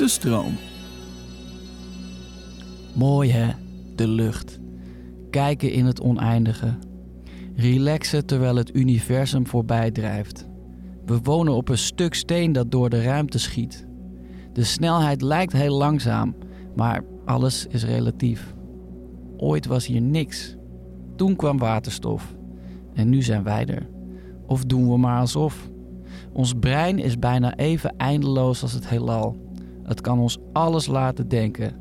De stroom. Mooi hè, de lucht. Kijken in het oneindige. Relaxen terwijl het universum voorbij drijft. We wonen op een stuk steen dat door de ruimte schiet. De snelheid lijkt heel langzaam, maar alles is relatief. Ooit was hier niks. Toen kwam waterstof. En nu zijn wij er. Of doen we maar alsof. Ons brein is bijna even eindeloos als het heelal. Het kan ons alles laten denken.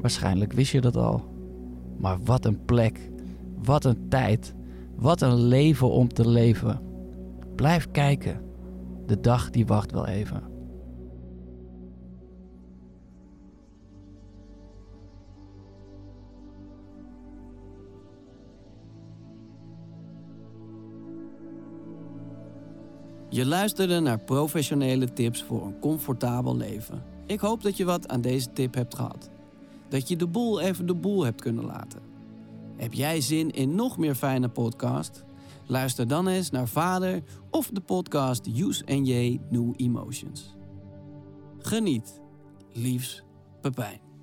Waarschijnlijk wist je dat al. Maar wat een plek. Wat een tijd. Wat een leven om te leven. Blijf kijken. De dag die wacht wel even. Je luisterde naar professionele tips voor een comfortabel leven. Ik hoop dat je wat aan deze tip hebt gehad. Dat je de boel even de boel hebt kunnen laten. Heb jij zin in nog meer fijne podcast? Luister dan eens naar Vader of de podcast Use and J New Emotions. Geniet. Liefs, Pepijn.